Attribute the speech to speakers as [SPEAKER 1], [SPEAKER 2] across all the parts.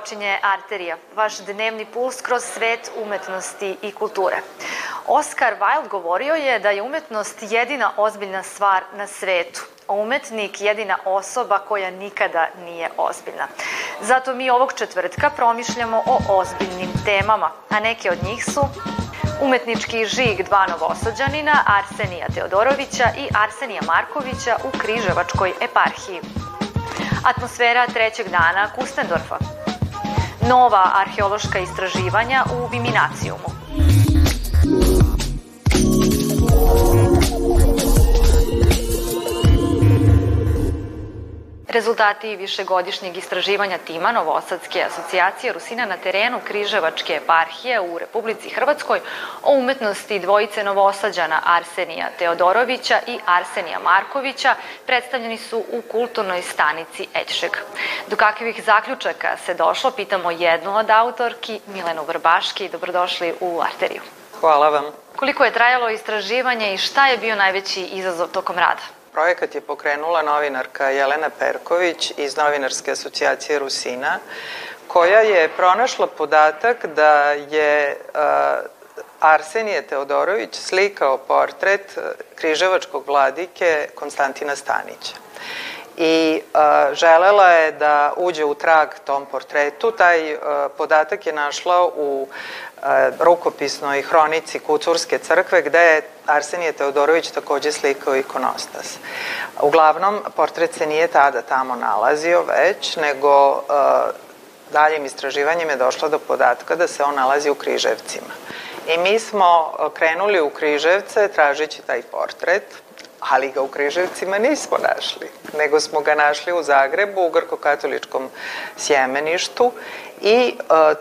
[SPEAKER 1] Počinje Arterija, vaš dnevni puls kroz svet umetnosti i kulture. Oscar Wilde govorio je da je umetnost jedina ozbiljna stvar na svetu, a umetnik jedina osoba koja nikada nije ozbiljna. Zato mi ovog četvrtka promišljamo o ozbiljnim temama, a neke od njih su umetnički žig dva novosođanina Arsenija Teodorovića i Arsenija Markovića u Križevačkoj eparhiji atmosfera trećeg dana Kustendorfa, nova arheološka istraživanja u Viminacijumu. Rezultati višegodišnjeg istraživanja tima Novosadske asocijacije Rusina na terenu Križevačke eparhije u Republici Hrvatskoj o umetnosti dvojice novosađana Arsenija Teodorovića i Arsenija Markovića predstavljeni su u kulturnoj stanici Ećšeg. Do kakvih zaključaka se došlo, pitamo jednu od autorki, Milenu Vrbaški. Dobrodošli u Arteriju.
[SPEAKER 2] Hvala vam.
[SPEAKER 1] Koliko je trajalo istraživanje i šta je bio najveći izazov tokom rada?
[SPEAKER 2] Projekat je pokrenula novinarka Jelena Perković iz Novinarske asocijacije Rusina, koja je pronašla podatak da je Arsenije Teodorović slikao portret križevačkog vladike Konstantina Stanića i uh, želela je da uđe u trag tom portretu. Taj podatak je našla u rukopisnoj hronici Kucurske crkve gde je Arsenije Teodorović takođe slikao ikonostas. Uglavnom, portret se nije tada tamo nalazio već, nego uh, daljim istraživanjem je došla do podatka da se on nalazi u Križevcima. I mi smo krenuli u Križevce tražeći taj portret ali ga u Križevcima nismo našli, nego smo ga našli u Zagrebu, u Grko-katoličkom sjemeništu i e,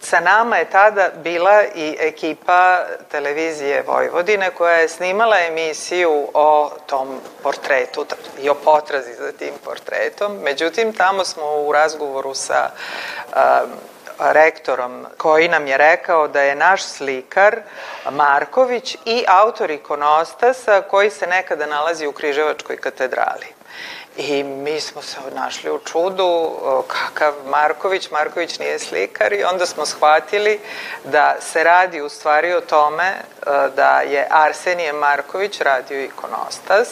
[SPEAKER 2] sa nama je tada bila i ekipa televizije Vojvodine koja je snimala emisiju o tom portretu i o potrazi za tim portretom. Međutim, tamo smo u razgovoru sa um, rektorom koji nam je rekao da je naš slikar Marković i autor ikonostasa koji se nekada nalazi u Križevačkoj katedrali. I mi smo se našli u čudu kakav Marković, Marković nije slikar i onda smo shvatili da se radi u stvari o tome da je Arsenije Marković radio ikonostas,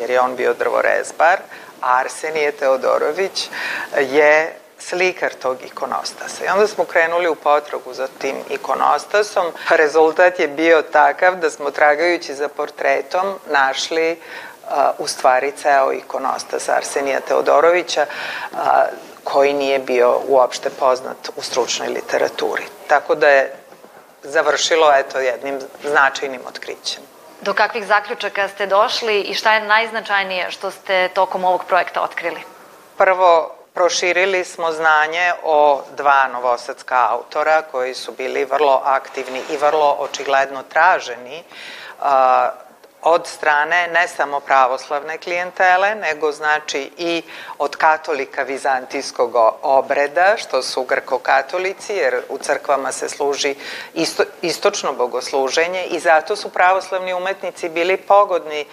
[SPEAKER 2] jer je on bio drvorezbar, Arsenije Teodorović je slikar tog ikonostasa. I onda smo krenuli u potragu za tim ikonostasom. Rezultat je bio takav da smo tragajući za portretom našli uh, u stvari ceo ikonostas Arsenija Teodorovića uh, koji nije bio uopšte poznat u stručnoj literaturi. Tako da je završilo eto jednim značajnim otkrićem.
[SPEAKER 1] Do kakvih zaključaka ste došli i šta je najznačajnije što ste tokom ovog projekta otkrili?
[SPEAKER 2] Prvo, Proširili smo znanje o dva novosadska autora koji su bili vrlo aktivni i vrlo očigledno traženi od strane ne samo pravoslavne klijentele, nego znači i od katolika vizantijskog obreda, što su grkokatolici, jer u crkvama se služi isto, istočno bogosluženje i zato su pravoslavni umetnici bili pogodni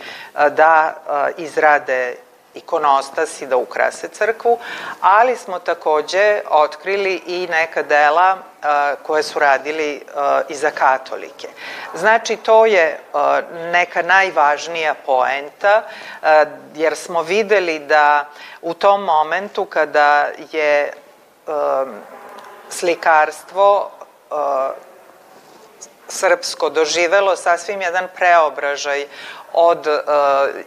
[SPEAKER 2] da izrade ikonostas i da ukrase crkvu, ali smo takođe otkrili i neka dela koje su radili i za katolike. Znači, to je neka najvažnija poenta, jer smo videli da u tom momentu kada je slikarstvo srpsko doživelo sasvim jedan preobražaj od uh,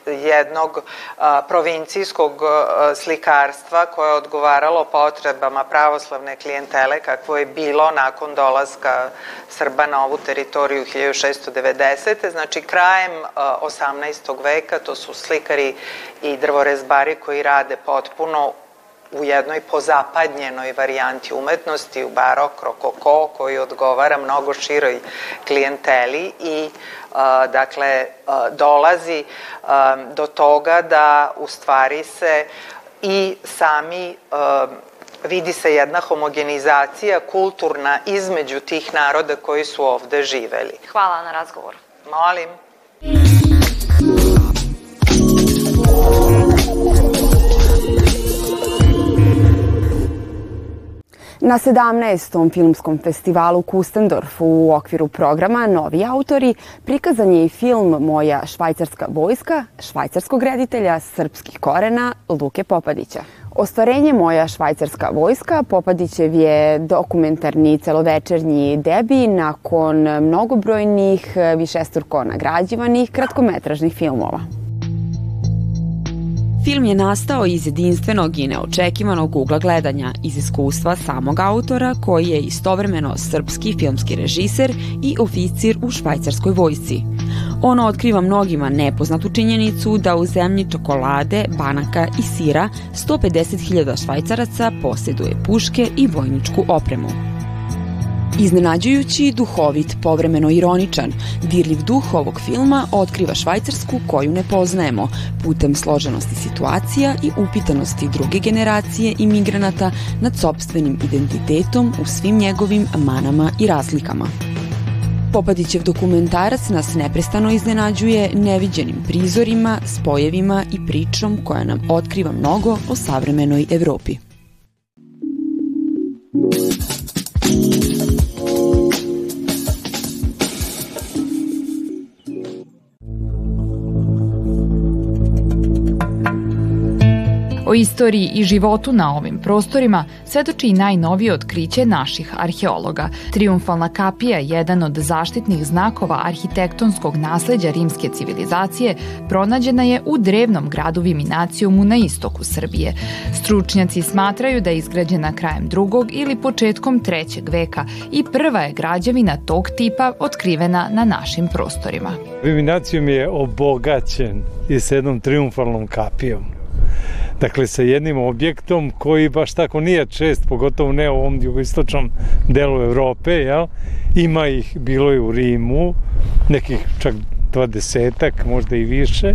[SPEAKER 2] jednog uh, provincijskog uh, slikarstva koje je odgovaralo potrebama pravoslavne klijentele kakvo je bilo nakon dolaska Srba na ovu teritoriju 1690. Znači krajem uh, 18. veka to su slikari i drvorezbari koji rade potpuno u jednoj pozapadnjenoj varijanti umetnosti, u barok, rokoko, koji odgovara mnogo široj klijenteli i a, dakle a, dolazi a, do toga da u stvari se i sami a, vidi se jedna homogenizacija kulturna između tih naroda koji su ovde živeli.
[SPEAKER 1] Hvala na razgovor.
[SPEAKER 2] Molim.
[SPEAKER 3] Na 17. filmskom festivalu Kustendorf u okviru programa Novi autori prikazan je i film Moja švajcarska vojska švajcarskog reditelja srpskih korena Luke Popadića. Ostvarenje Moja švajcarska vojska Popadićev je dokumentarni celovečernji debi nakon mnogobrojnih višesturko nagrađivanih kratkometražnih filmova. Film je nastao iz jedinstvenog i neočekivanog ugla gledanja, iz iskustva samog autora koji je istovremeno srpski filmski režiser i oficir u švajcarskoj vojsci. Ono otkriva mnogima nepoznatu činjenicu da u zemlji čokolade, banaka i sira 150.000 švajcaraca posjeduje puške i vojničku opremu. Iznenađujući, duhovit, povremeno ironičan, dirljiv duh ovog filma otkriva Švajcarsku koju ne poznajemo, putem složenosti situacija i upitanosti druge generacije imigranata nad sobstvenim identitetom u svim njegovim manama i razlikama. Popadićev dokumentarac nas neprestano iznenađuje neviđenim prizorima, spojevima i pričom koja nam otkriva mnogo o savremenoj Evropi.
[SPEAKER 4] Istoriji i životu na ovim prostorima svedoči i najnovije otkriće naših arheologa. Triumfalna kapija, jedan od zaštitnih znakova arhitektonskog nasleđa rimske civilizacije, pronađena je u drevnom gradu Viminacijumu na istoku Srbije. Stručnjaci smatraju da je izgrađena krajem drugog ili početkom trećeg veka i prva je građevina tog tipa otkrivena na našim prostorima.
[SPEAKER 5] Viminacijum je obogaćen i s jednom triumfalnom kapijom Dakle, sa jednim objektom koji baš tako nije čest, pogotovo ne u ovom jugoistočnom delu Evrope, jel? Ima ih, bilo je u Rimu, nekih čak dvadesetak, možda i više.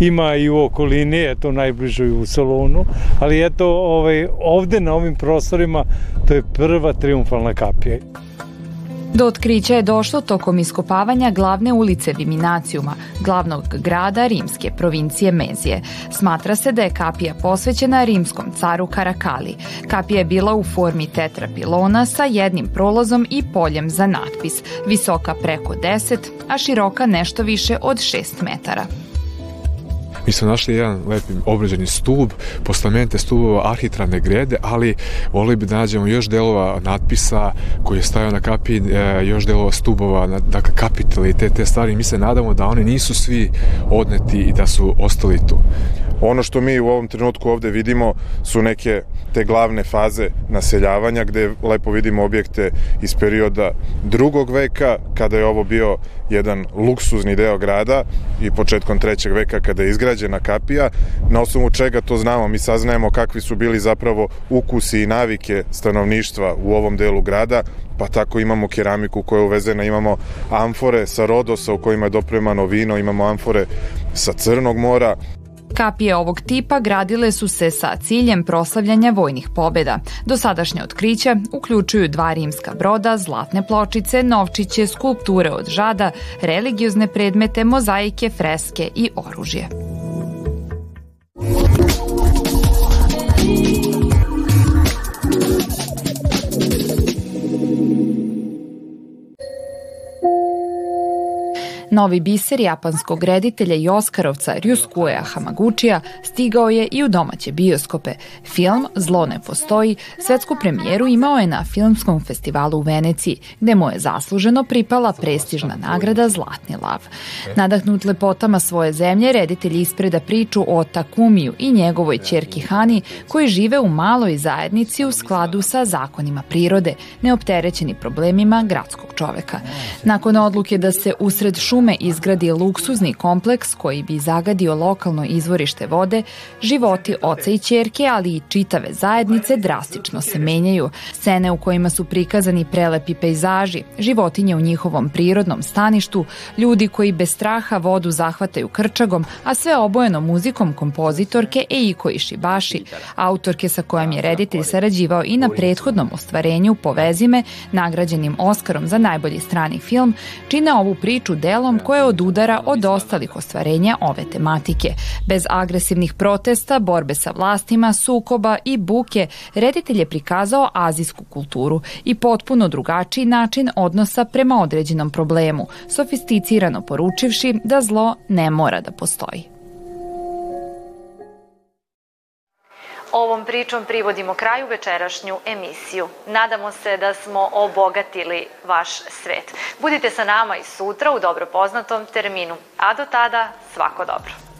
[SPEAKER 5] Ima i u okolini, eto najbliže u Solonu, ali eto ovaj, ovde na ovim prostorima to je prva triumfalna kapija.
[SPEAKER 4] Do otkrića je došlo tokom iskopavanja glavne ulice Viminacijuma, glavnog grada rimske provincije Mezije. Smatra se da je kapija posvećena rimskom caru Karakali. Kapija je bila u formi tetrapilona sa jednim prolazom i poljem za natpis, visoka preko 10, a široka nešto više od 6 metara.
[SPEAKER 6] Mi smo našli jedan lepi obrađeni stub, postamente stubova arhitralne grede, ali volili bi da nađemo još delova natpisa koji je stajao na kapi, e, još delova stubova, dakle kapitali i te, te stvari. Mi se nadamo da oni nisu svi odneti i da su ostali tu.
[SPEAKER 7] Ono što mi u ovom trenutku ovde vidimo su neke te glavne faze naseljavanja gde lepo vidimo objekte iz perioda drugog veka kada je ovo bio jedan luksuzni deo grada i početkom trećeg veka kada je izgrađena kapija. Na osnovu čega to znamo, mi saznajemo kakvi su bili zapravo ukusi i navike stanovništva u ovom delu grada, pa tako imamo keramiku koja je uvezena, imamo amfore sa Rodosa u kojima je dopremano vino, imamo amfore sa Crnog mora,
[SPEAKER 4] Kapije ovog tipa gradile su se sa ciljem proslavljanja vojnih pobeda. Dosadašnje otkrića uključuju dva rimska broda, zlatne pločice, novčiće, skulpture od žada, religiozne predmete, mozaike, freske i oružje. Novi biser japanskog reditelja i Oskarovca Ryuskuea Hamaguchija stigao je i u domaće bioskope. Film Zlo ne postoji svetsku premijeru imao je na Filmskom festivalu u Veneciji, gde mu je zasluženo pripala prestižna nagrada Zlatni lav. Nadahnut lepotama svoje zemlje, reditelj ispreda priču o Takumiju i njegovoj ćerki Hani, koji žive u maloj zajednici u skladu sa zakonima prirode, neopterećeni problemima gradskog čoveka. Nakon odluke da se usred šuma šume izgradi luksuzni kompleks koji bi zagadio lokalno izvorište vode, životi oca i ćerke, ali i čitave zajednice drastično se menjaju. Scene u kojima su prikazani prelepi pejzaži, životinje u njihovom prirodnom staništu, ljudi koji bez straha vodu zahvataju krčagom, a sve obojeno muzikom kompozitorke Eiko Ishibashi, autorke sa kojom je reditelj sarađivao i na prethodnom ostvarenju Povezime, nagrađenim Oskarom za najbolji strani film, čine ovu priču delom filmom koje odudara od ostalih ostvarenja ove tematike. Bez agresivnih protesta, borbe sa vlastima, sukoba i buke, reditelj je prikazao azijsku kulturu i potpuno drugačiji način odnosa prema određenom problemu, sofisticirano poručivši da zlo ne mora da postoji.
[SPEAKER 1] Ovom pričom privodimo kraju večerašnju emisiju. Nadamo se da smo obogatili vaš svet. Budite sa nama i sutra u dobro poznatom terminu. A do tada, svako dobro.